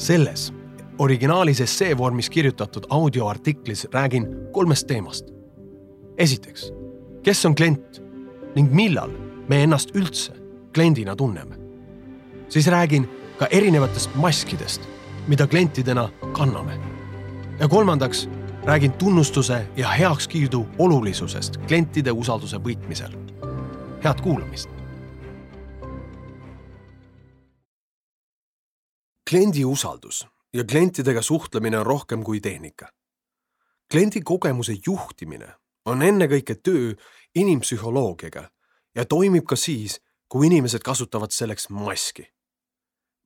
selles originaalis essee vormis kirjutatud audioartiklis räägin kolmest teemast. esiteks, kes on klient ning millal me ennast üldse kliendina tunneme. siis räägin ka erinevatest maskidest, mida klientidena kanname. ja kolmandaks räägin tunnustuse ja heakskiidu olulisusest klientide usalduse võitmisel. head kuulamist. Kliendi usaldus ja klientidega suhtlemine on rohkem kui tehnika. kliendi kogemuse juhtimine on ennekõike töö inimpsühholoogiaga ja toimib ka siis, kui inimesed kasutavad selleks maski.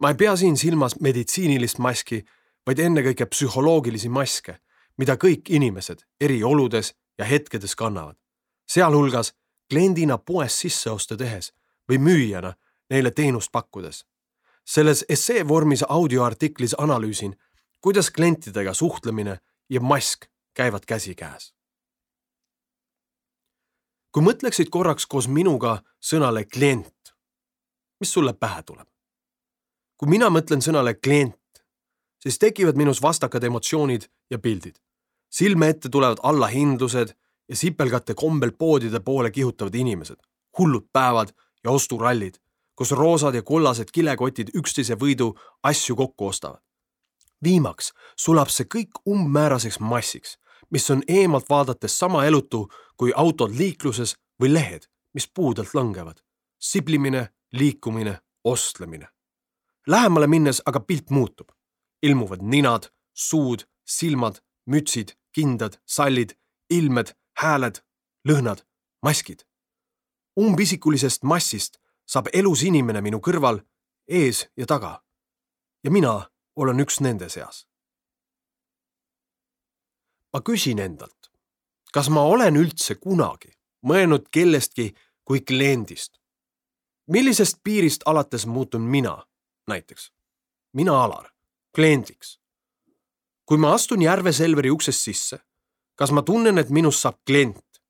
ma ei pea siin silmas meditsiinilist maski, vaid ennekõike psühholoogilisi maske, mida kõik inimesed eri oludes ja hetkedes kannavad, sealhulgas kliendina poes sisseoste tehes või müüjana neile teenust pakkudes selles essee vormis audioartiklis analüüsin, kuidas klientidega suhtlemine ja mask käivad käsikäes. kui mõtleksid korraks koos minuga sõnale klient, mis sulle pähe tuleb? kui mina mõtlen sõnale klient, siis tekivad minus vastakad emotsioonid ja pildid. silme ette tulevad allahindlused ja sipelgate kombel poodide poole kihutavad inimesed, hullud päevad ja osturallid kus roosad ja kollased kilekotid üksteise võidu asju kokku ostavad. viimaks sulab see kõik umbmääraseks massiks, mis on eemalt vaadates sama elutu kui autod liikluses või lehed, mis puudelt langevad. siblimine, liikumine, ostlemine. Lähemale minnes aga pilt muutub. ilmuvad ninad, suud, silmad, mütsid, kindad, sallid, ilmed, hääled, lõhnad, maskid. umbisikulisest massist saab elus inimene minu kõrval, ees ja taga. ja mina olen üks nende seas. ma küsin endalt, kas ma olen üldse kunagi mõelnud kellestki kui kliendist? millisest piirist alates muutun mina näiteks, mina Alar, kliendiks? kui ma astun Järve Selveri uksest sisse, kas ma tunnen, et minust saab klient?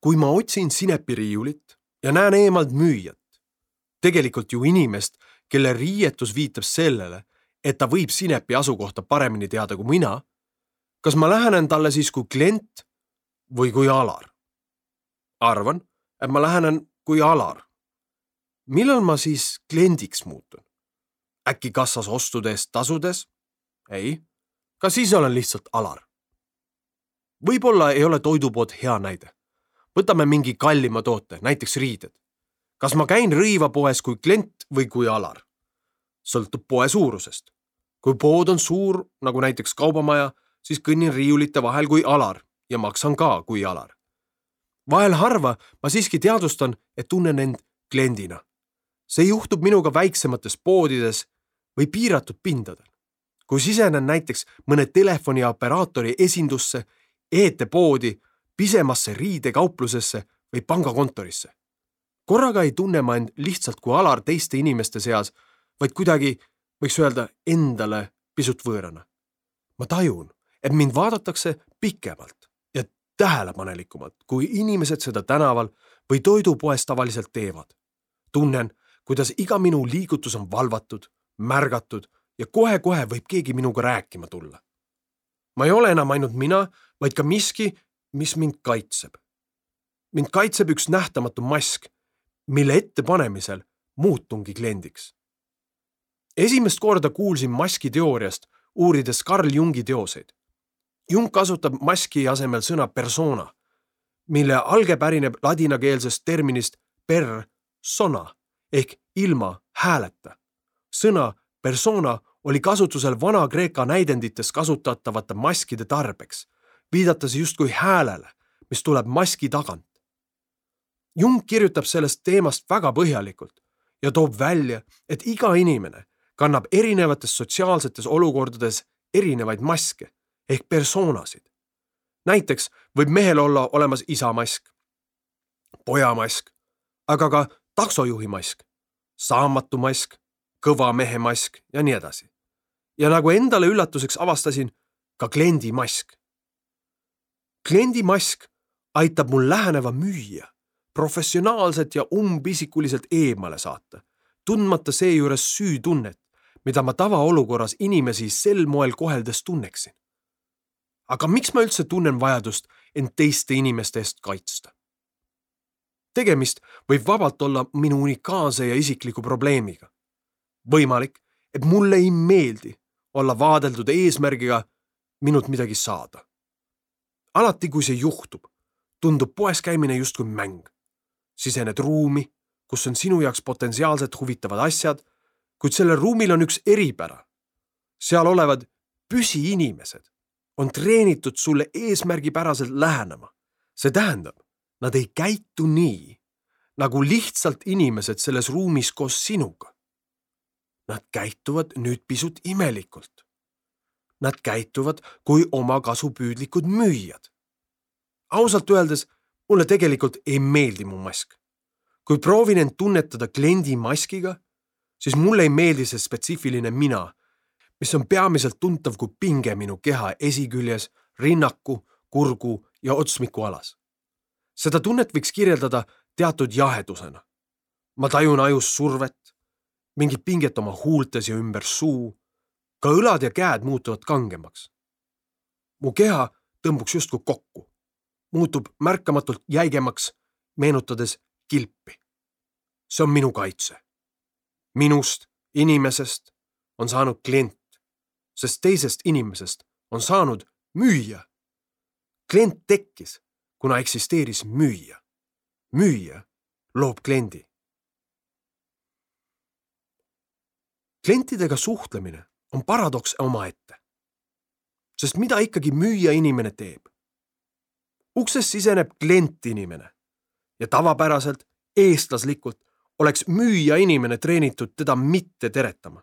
kui ma otsin sinepiriiulit ja näen eemalt müüjat. tegelikult ju inimest, kelle riietus viitab sellele, et ta võib sinepi asukohta paremini teada kui mina. kas ma lähenen talle siis kui klient või kui Alar? arvan, et ma lähenen kui Alar. millal ma siis kliendiks muutun? äkki kassas ostude eest tasudes? ei, ka siis olen lihtsalt Alar. võib-olla ei ole toidupood hea näide võtame mingi kallima toote, näiteks riided. kas ma käin rõivapoes kui klient või kui alar? sõltub poe suurusest. kui pood on suur, nagu näiteks kaubamaja, siis kõnnin riiulite vahel kui alar ja maksan ka kui alar. vahel harva ma siiski teadvustan, et tunnen end kliendina. see juhtub minuga väiksemates poodides või piiratud pindadel. kui sisenen näiteks mõne telefoniaoperaatori esindusse, eetepoodi pisemasse riidekauplusesse või pangakontorisse. korraga ei tunne ma end lihtsalt kui alar teiste inimeste seas, vaid kuidagi, võiks öelda, endale pisut võõrana. ma tajun, et mind vaadatakse pikemalt ja tähelepanelikumalt, kui inimesed seda tänaval või toidupoes tavaliselt teevad. tunnen, kuidas iga minu liigutus on valvatud, märgatud ja kohe-kohe võib keegi minuga rääkima tulla. ma ei ole enam ainult mina, vaid ka miski, mis mind kaitseb. mind kaitseb üks nähtamatu mask, mille ettepanemisel muutungi kliendiks. esimest korda kuulsin maski teooriast, uurides Carl Jungi teoseid. Jung kasutab maski asemel sõna persona, mille alge pärineb ladinakeelsest terminist per sona ehk ilma hääleta. sõna persona oli kasutusel Vana-Kreeka näidendites kasutatavate maskide tarbeks viidates justkui häälele, mis tuleb maski tagant. Jung kirjutab sellest teemast väga põhjalikult ja toob välja, et iga inimene kannab erinevates sotsiaalsetes olukordades erinevaid maske ehk persoonasid. näiteks võib mehel olla olemas isa mask, poja mask, aga ka taksojuhi mask, saamatu mask, kõva mehe mask ja nii edasi. ja nagu endale üllatuseks avastasin, ka kliendi mask kliendi mask aitab mul läheneva müüja professionaalselt ja umbisikuliselt eemale saata, tundmata seejuures süütunnet, mida ma tavaolukorras inimesi sel moel koheldes tunneksin. aga miks ma üldse tunnen vajadust end teiste inimeste eest kaitsta? tegemist võib vabalt olla minu unikaalse ja isikliku probleemiga. võimalik, et mulle ei meeldi olla vaadeldud eesmärgiga minult midagi saada. Alati, kui see juhtub, tundub poes käimine justkui mäng. sisened ruumi, kus on sinu jaoks potentsiaalselt huvitavad asjad, kuid sellel ruumil on üks eripära. seal olevad püsiinimesed on treenitud sulle eesmärgipäraselt lähenema. see tähendab, nad ei käitu nii, nagu lihtsalt inimesed selles ruumis koos sinuga. Nad käituvad nüüd pisut imelikult. Nad käituvad kui omakasupüüdlikud müüjad. ausalt öeldes mulle tegelikult ei meeldi mu mask. kui proovin end tunnetada kliendi maskiga, siis mulle ei meeldi see spetsiifiline mina, mis on peamiselt tuntav kui pinge minu keha esiküljes, rinnaku, kurgu ja otsmiku alas. seda tunnet võiks kirjeldada teatud jahedusena. ma tajun ajus survet, mingit pinget oma huultes ja ümber suu. Ka õlad ja käed muutuvad kangemaks. mu keha tõmbuks justkui kokku, muutub märkamatult jäigemaks, meenutades kilpi. see on minu kaitse. minust, inimesest on saanud klient, sest teisest inimesest on saanud müüja. klient tekkis, kuna eksisteeris müüja. müüja loob kliendi. klientidega suhtlemine on paradoks omaette. sest mida ikkagi müüja inimene teeb? uksest siseneb klient inimene ja tavapäraselt, eestlaslikult oleks müüja inimene treenitud teda mitte teretama,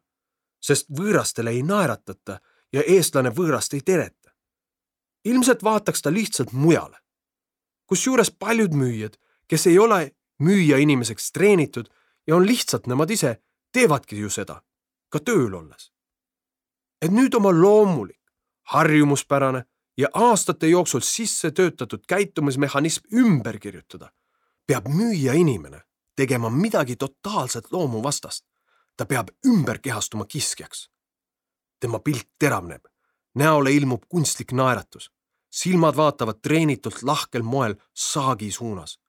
sest võõrastele ei naeratata ja eestlane võõrast ei tereta. ilmselt vaataks ta lihtsalt mujale. kusjuures paljud müüjad, kes ei ole müüja inimeseks treenitud ja on lihtsalt nemad ise, teevadki ju seda ka tööl olles. Et nüüd oma loomulik, harjumuspärane ja aastate jooksul sisse töötatud käitumismehhanism ümber kirjutada, peab müüja inimene tegema midagi totaalselt loomuvastast. ta peab ümber kehastuma kiskjaks. tema pilt teravneb, näole ilmub kunstlik naeratus, silmad vaatavad treenitult lahkel moel saagi suunas.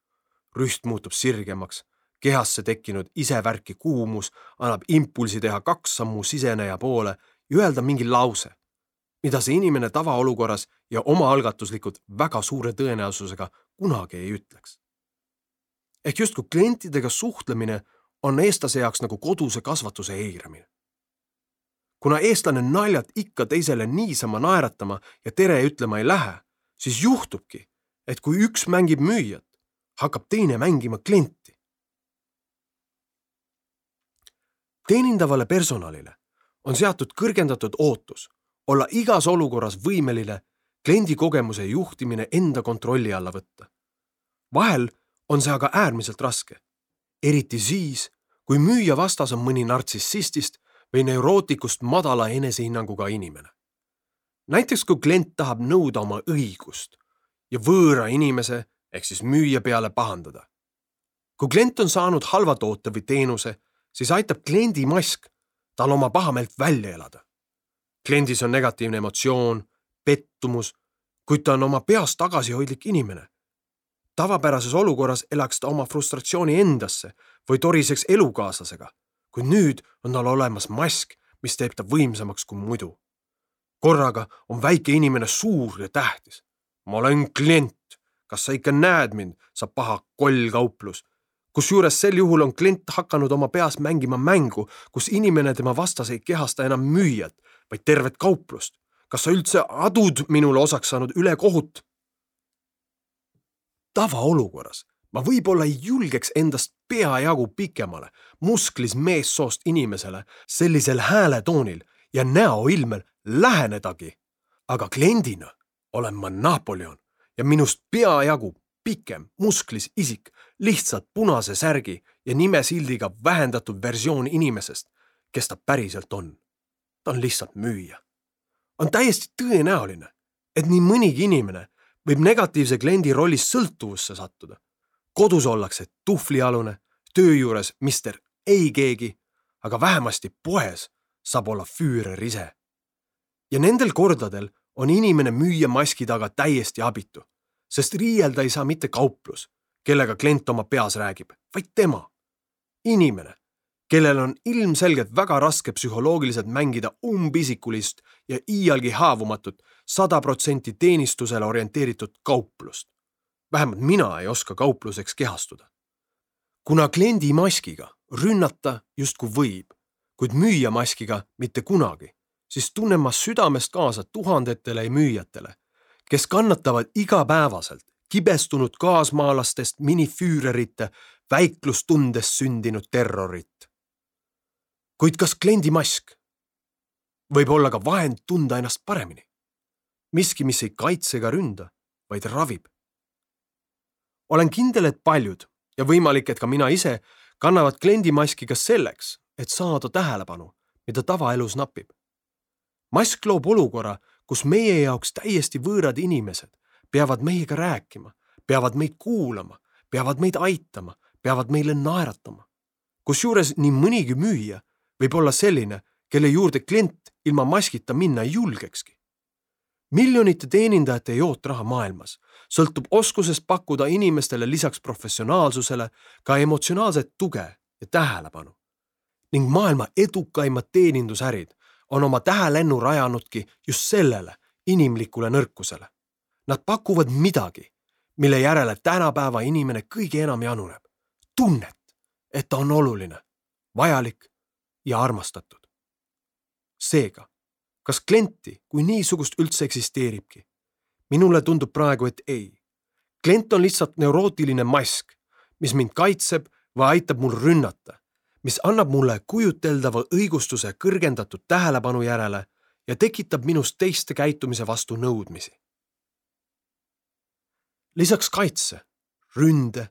rüst muutub sirgemaks kehasse tekkinud isevärki kuumus annab impulsi teha kaks sammu siseneja poole öelda mingi lause, mida see inimene tavaolukorras ja omaalgatuslikult väga suure tõenäosusega kunagi ei ütleks. ehk justkui klientidega suhtlemine on eestlase jaoks nagu koduse kasvatuse eiramine. kuna eestlane naljalt ikka teisele niisama naeratama ja tere ütlema ei lähe, siis juhtubki, et kui üks mängib müüjat, hakkab teine mängima klienti. teenindavale personalile on seatud kõrgendatud ootus olla igas olukorras võimeline kliendi kogemuse juhtimine enda kontrolli alla võtta. vahel on see aga äärmiselt raske, eriti siis, kui müüja vastas on mõni nartsissistist või neurootikust madala enesehinnanguga inimene. näiteks kui klient tahab nõuda oma õigust ja võõra inimese ehk siis müüja peale pahandada. kui klient on saanud halva toote või teenuse siis aitab kliendi mask tal oma pahameelt välja elada. kliendis on negatiivne emotsioon, pettumus, kuid ta on oma peas tagasihoidlik inimene. tavapärases olukorras elaks ta oma frustratsiooni endasse või toriseks elukaaslasega, kuid nüüd on tal olemas mask, mis teeb ta võimsamaks kui muidu. korraga on väike inimene suur ja tähtis. ma olen klient, kas sa ikka näed mind, sa paha kollkauplus kusjuures sel juhul on klient hakanud oma peas mängima mängu, kus inimene tema vastas ei kehasta enam müüjat, vaid tervet kauplust. kas sa üldse adud minule osaks saanud ülekohut? tavaolukorras ma võib-olla ei julgeks endast peajagu pikemale musklis meessoost inimesele sellisel hääletoonil ja näoilmel lähenedagi. aga kliendina olen ma Napoleon ja minust peajagu pikem musklis isik lihtsalt punase särgi ja nimesildiga vähendatud versioon inimesest, kes ta päriselt on. ta on lihtsalt müüja. on täiesti tõenäoline, et nii mõnigi inimene võib negatiivse kliendi rollis sõltuvusse sattuda. kodus ollakse tuhvlialune, töö juures mister ei keegi, aga vähemasti poes saab olla füürer ise. ja nendel kordadel on inimene müüja maski taga täiesti abitu, sest riielda ei saa mitte kauplus, kellega klient oma peas räägib, vaid tema. inimene, kellel on ilmselgelt väga raske psühholoogiliselt mängida umbisikulist ja iialgi haavumatut sada protsenti teenistusele orienteeritud kauplust. vähemalt mina ei oska kaupluseks kehastuda. kuna kliendi maskiga rünnata justkui võib, kuid müüja maskiga mitte kunagi, siis tunnen ma südamest kaasa tuhandetele müüjatele, kes kannatavad igapäevaselt kibestunud kaasmaalastest minifüürerite väiklustundest sündinud terrorit. kuid kas kliendi mask võib olla ka vahend tunda ennast paremini? miski, mis ei kaitse ega ründa, vaid ravib. olen kindel, et paljud ja võimalik, et ka mina ise kannavad kliendimaski ka selleks, et saada tähelepanu, mida tavaelus napib. mask loob olukorra, kus meie jaoks täiesti võõrad inimesed peavad meiega rääkima, peavad meid kuulama, peavad meid aitama, peavad meile naeratama. kusjuures nii mõnigi müüja võib olla selline, kelle juurde klient ilma maskita minna ei julgekski. miljonite teenindajate jootraha maailmas sõltub oskusest pakkuda inimestele lisaks professionaalsusele ka emotsionaalset tuge ja tähelepanu. ning maailma edukaimad teenindusärid on oma tähelennu rajanudki just sellele inimlikule nõrkusele. Nad pakuvad midagi, mille järele tänapäeva inimene kõige enam januneb. tunnet, et ta on oluline, vajalik ja armastatud. seega, kas klienti kui niisugust üldse eksisteeribki? minule tundub praegu, et ei. klient on lihtsalt neurootiline mask, mis mind kaitseb või aitab mul rünnata, mis annab mulle kujuteldava õigustuse kõrgendatud tähelepanu järele ja tekitab minus teiste käitumise vastu nõudmisi. lisaks kaitse, ründe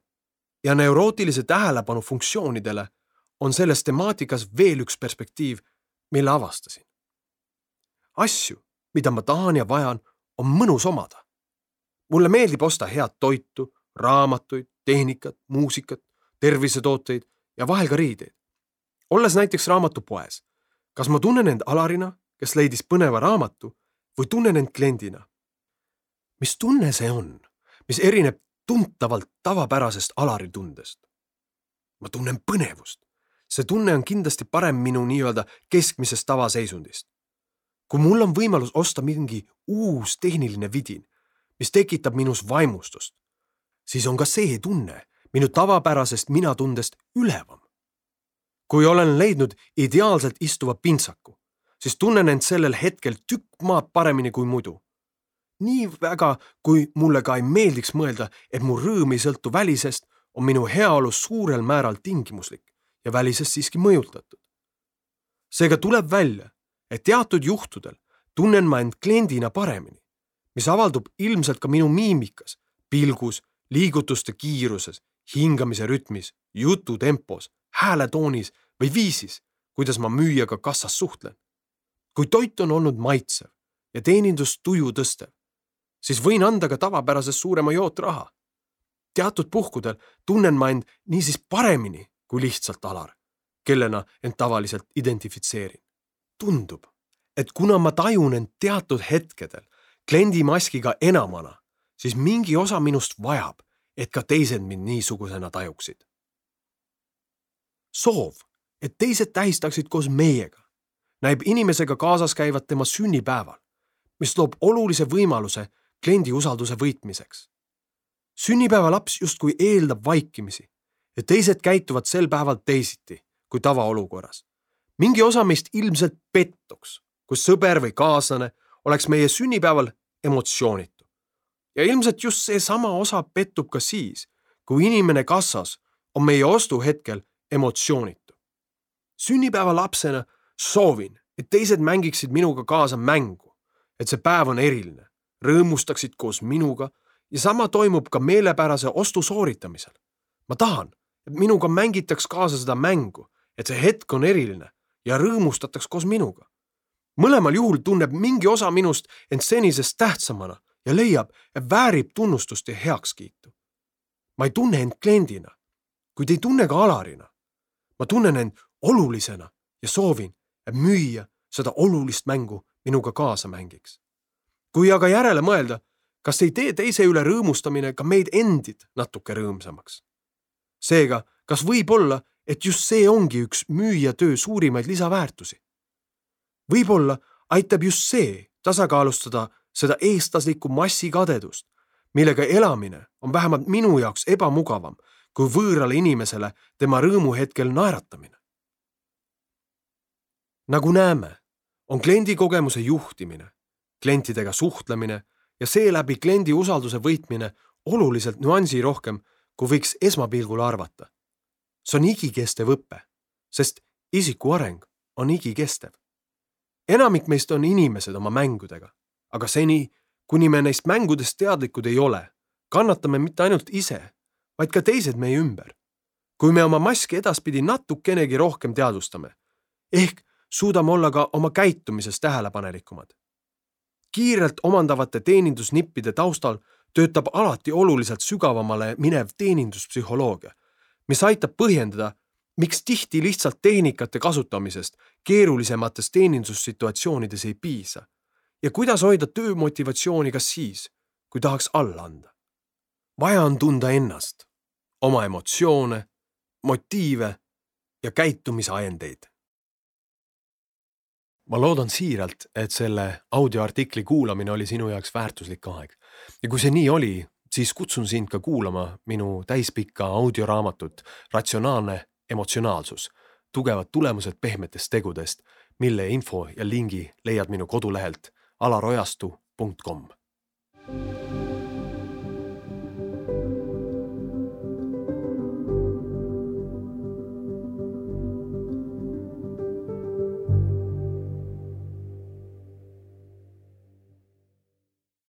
ja neurootilise tähelepanu funktsioonidele on selles temaatikas veel üks perspektiiv, mille avastasin. asju, mida ma tahan ja vajan, on mõnus omada. mulle meeldib osta head toitu, raamatuid, tehnikat, muusikat, tervisetooteid ja vahel ka riideid. Olles näiteks raamatupoes, kas ma tunnen end Alarina, kes leidis põneva raamatu või tunnen end kliendina? mis tunne see on, mis erineb tuntavalt tavapärasest Alari tundest? ma tunnen põnevust. see tunne on kindlasti parem minu nii-öelda keskmisest tavaseisundist kui mul on võimalus osta mingi uus tehniline vidin, mis tekitab minus vaimustust, siis on ka see tunne minu tavapärasest minatundest ülevam. Kui olen leidnud ideaalselt istuva pintsaku, siis tunnen end sellel hetkel tükk maad paremini kui muidu. nii väga, kui mulle ka ei meeldiks mõelda, et mu rõõm ei sõltu välisest, on minu heaolu suurel määral tingimuslik ja välisest siiski mõjutatud. seega tuleb välja, et teatud juhtudel tunnen ma end kliendina paremini, mis avaldub ilmselt ka minu miimikas, pilgus, liigutuste kiiruses, hingamise rütmis, jututempos, hääletoonis või viisis, kuidas ma müüjaga kassas suhtlen. kui toit on olnud maitsev ja teenindus tuju tõstev, siis võin anda ka tavapärasest suurema jootraha. teatud puhkudel tunnen ma end niisiis paremini kui lihtsalt Alar, kellena end tavaliselt identifitseerin tundub, et kuna ma tajun end teatud hetkedel kliendimaskiga enamana, siis mingi osa minust vajab, et ka teised mind niisugusena tajuksid. Soov, et teised tähistaksid koos meiega, näib inimesega kaasas käivat tema sünnipäeval, mis loob olulise võimaluse kliendi usalduse võitmiseks. sünnipäevalaps justkui eeldab vaikimisi ja teised käituvad sel päeval teisiti kui tavaolukorras mingi osa meist ilmselt pettuks, kus sõber või kaaslane oleks meie sünnipäeval emotsioonitu. ja ilmselt just seesama osa pettub ka siis, kui inimene kassas on meie ostuhetkel emotsioonitu. sünnipäevalapsena soovin, et teised mängiksid minuga kaasa mängu, et see päev on eriline, rõõmustaksid koos minuga ja sama toimub ka meelepärase ostu sooritamisel. ma tahan, et minuga mängitaks kaasa seda mängu, et see hetk on eriline ja rõõmustataks koos minuga. mõlemal juhul tunneb mingi osa minust end senisest tähtsamana ja leiab, et väärib tunnustust ja heakskiitu. ma ei tunne end kliendina, kuid ei tunne ka alarina. Ma tunnen end olulisena ja soovin, et müüja seda olulist mängu minuga kaasa mängiks. kui aga järele mõelda, kas ei tee teise üle rõõmustamine ka meid endid natuke rõõmsamaks? seega, kas võib olla, et just see ongi üks müüja töö suurimaid lisaväärtusi? võib-olla aitab just see tasakaalustada seda eestlaslikku massikadedust, millega elamine on vähemalt minu jaoks ebamugavam kui võõrale inimesele tema rõõmuhetkel naeratamine. nagu näeme, on kliendikogemuse juhtimine, klientidega suhtlemine ja seeläbi kliendi usalduse võitmine oluliselt nüansirohkem, kui võiks esmapilgul arvata. see on igikestev õpe, sest isiku areng on igikestev. enamik meist on inimesed oma mängudega, aga seni, kuni me neist mängudest teadlikud ei ole, kannatame mitte ainult ise, vaid ka teised meie ümber. kui me oma maski edaspidi natukenegi rohkem teadvustame, ehk suudame olla ka oma käitumises tähelepanelikumad. kiirelt omandavate teenindusnippide taustal töötab alati oluliselt sügavamale minev teeninduspsühholoogia, mis aitab põhjendada, miks tihti lihtsalt tehnikate kasutamisest keerulisemates teenindussituatsioonides ei piisa ja kuidas hoida töömotivatsiooni ka siis, kui tahaks alla anda. Vaja on tunda ennast, oma emotsioone, motiive ja käitumisajendeid. ma loodan siiralt, et selle audioartikli kuulamine oli sinu jaoks väärtuslik aeg ja kui see nii oli, siis kutsun sind ka kuulama minu täispikka audioraamatut Ratsionaalne emotsionaalsus, tugevad tulemused pehmetest tegudest, mille info ja lingi leiad minu kodulehelt alarojastu.com.